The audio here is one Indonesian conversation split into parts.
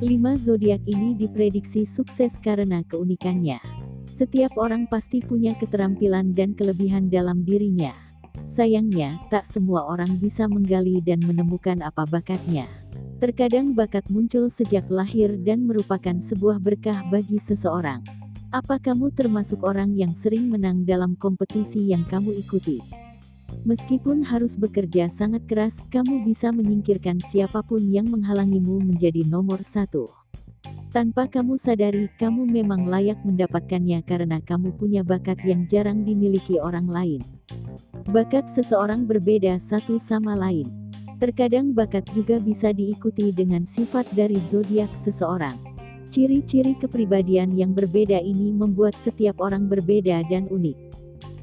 Lima zodiak ini diprediksi sukses karena keunikannya. Setiap orang pasti punya keterampilan dan kelebihan dalam dirinya. Sayangnya, tak semua orang bisa menggali dan menemukan apa bakatnya. Terkadang bakat muncul sejak lahir dan merupakan sebuah berkah bagi seseorang. Apa kamu termasuk orang yang sering menang dalam kompetisi yang kamu ikuti? Meskipun harus bekerja sangat keras, kamu bisa menyingkirkan siapa pun yang menghalangimu menjadi nomor satu. Tanpa kamu sadari, kamu memang layak mendapatkannya karena kamu punya bakat yang jarang dimiliki orang lain. Bakat seseorang berbeda satu sama lain. Terkadang bakat juga bisa diikuti dengan sifat dari zodiak seseorang. Ciri-ciri kepribadian yang berbeda ini membuat setiap orang berbeda dan unik.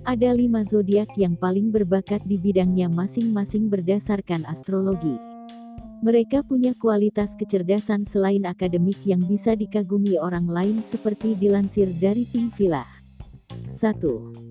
Ada lima zodiak yang paling berbakat di bidangnya masing-masing berdasarkan astrologi. Mereka punya kualitas kecerdasan selain akademik yang bisa dikagumi orang lain seperti dilansir dari Pink Villa. 1.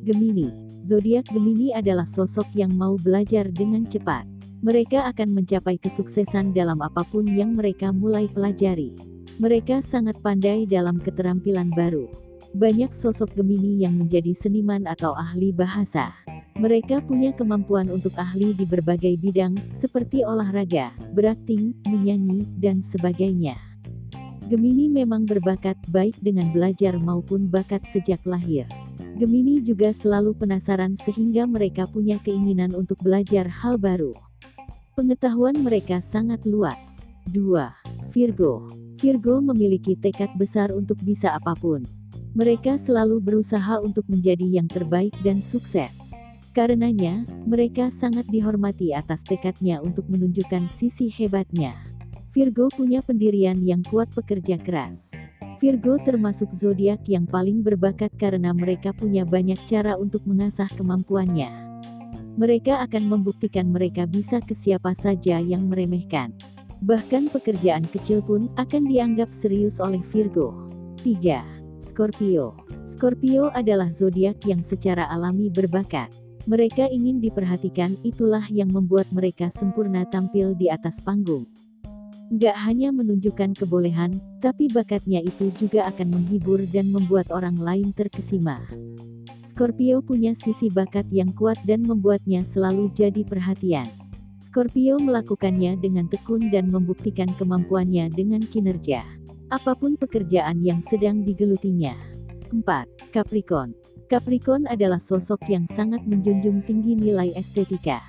Gemini. Zodiak Gemini adalah sosok yang mau belajar dengan cepat. Mereka akan mencapai kesuksesan dalam apa pun yang mereka mulai pelajari. Mereka sangat pandai dalam keterampilan baru. Banyak sosok Gemini yang menjadi seniman atau ahli bahasa. Mereka punya kemampuan untuk ahli di berbagai bidang, seperti olahraga, berakting, menyanyi, dan sebagainya. Gemini memang berbakat baik dengan belajar maupun bakat sejak lahir. Gemini juga selalu penasaran sehingga mereka punya keinginan untuk belajar hal baru. Pengetahuan mereka sangat luas. 2. Virgo. Virgo memiliki tekad besar untuk bisa apa pun. Mereka selalu berusaha untuk menjadi yang terbaik dan sukses. Karenanya, mereka sangat dihormati atas tekadnya untuk menunjukkan sisi hebatnya. Virgo punya pendirian yang kuat pekerja keras. Virgo termasuk zodiak yang paling berbakat karena mereka punya banyak cara untuk mengasah kemampuannya mereka akan membuktikan mereka bisa ke siapa saja yang meremehkan. Bahkan pekerjaan kecil pun akan dianggap serius oleh Virgo. 3. Scorpio. Scorpio adalah zodiak yang secara alami berbakat. Mereka ingin diperhatikan, itulah yang membuat mereka sempurna tampil di atas panggung. Gak hanya menunjukkan kebolehan, tapi bakatnya itu juga akan menghibur dan membuat orang lain terkesima. Scorpio punya sisi bakat yang kuat dan membuatnya selalu jadi perhatian. Scorpio melakukannya dengan tekun dan membuktikan kemampuannya dengan kinerja. Apa pun pekerjaan yang sedang digelutinya. 4. Capricorn Capricorn adalah sosok yang sangat menjunjung tinggi nilai estetika.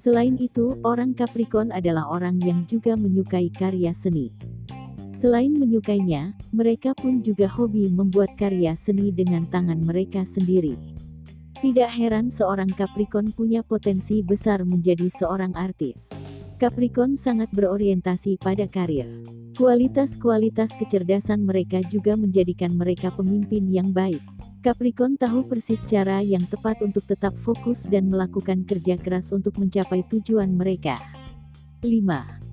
Selain itu, orang Capricorn adalah orang yang juga menyukai karya seni. Selain menyukainya, mereka pun juga hobi membuat karya seni dengan tangan mereka sendiri. Tidak heran seorang Capricorn punya potensi besar menjadi seorang artis. Capricorn sangat berorientasi pada karir. Kualitas-kualitas kecerdasan mereka juga menjadikan mereka pemimpin yang baik. Capricorn tahu persis cara yang tepat untuk tetap fokus dan melakukan kerja keras untuk mencapai tujuan mereka. 5.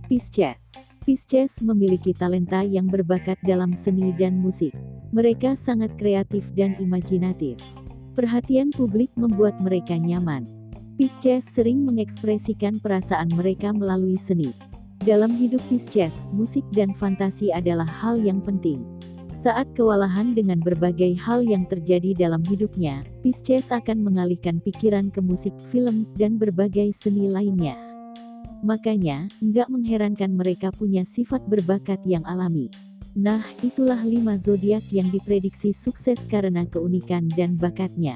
Pisces Pisces memiliki talenta yang berbakat dalam seni dan musik. Mereka sangat kreatif dan imajinatif. Perhatian publik membuat mereka nyaman. Pisces sering mengekspresikan perasaan mereka melalui seni. Dalam hidup Pisces, musik dan fantasi adalah hal yang penting. Saat kewalahan dengan berbagai hal yang terjadi dalam hidupnya, Pisces akan mengalihkan pikiran ke musik, film, dan berbagai seni lainnya. Makanya, nggak mengherankan mereka punya sifat berbakat yang alami. Nah, itulah lima zodiak yang diprediksi sukses karena keunikan dan bakatnya.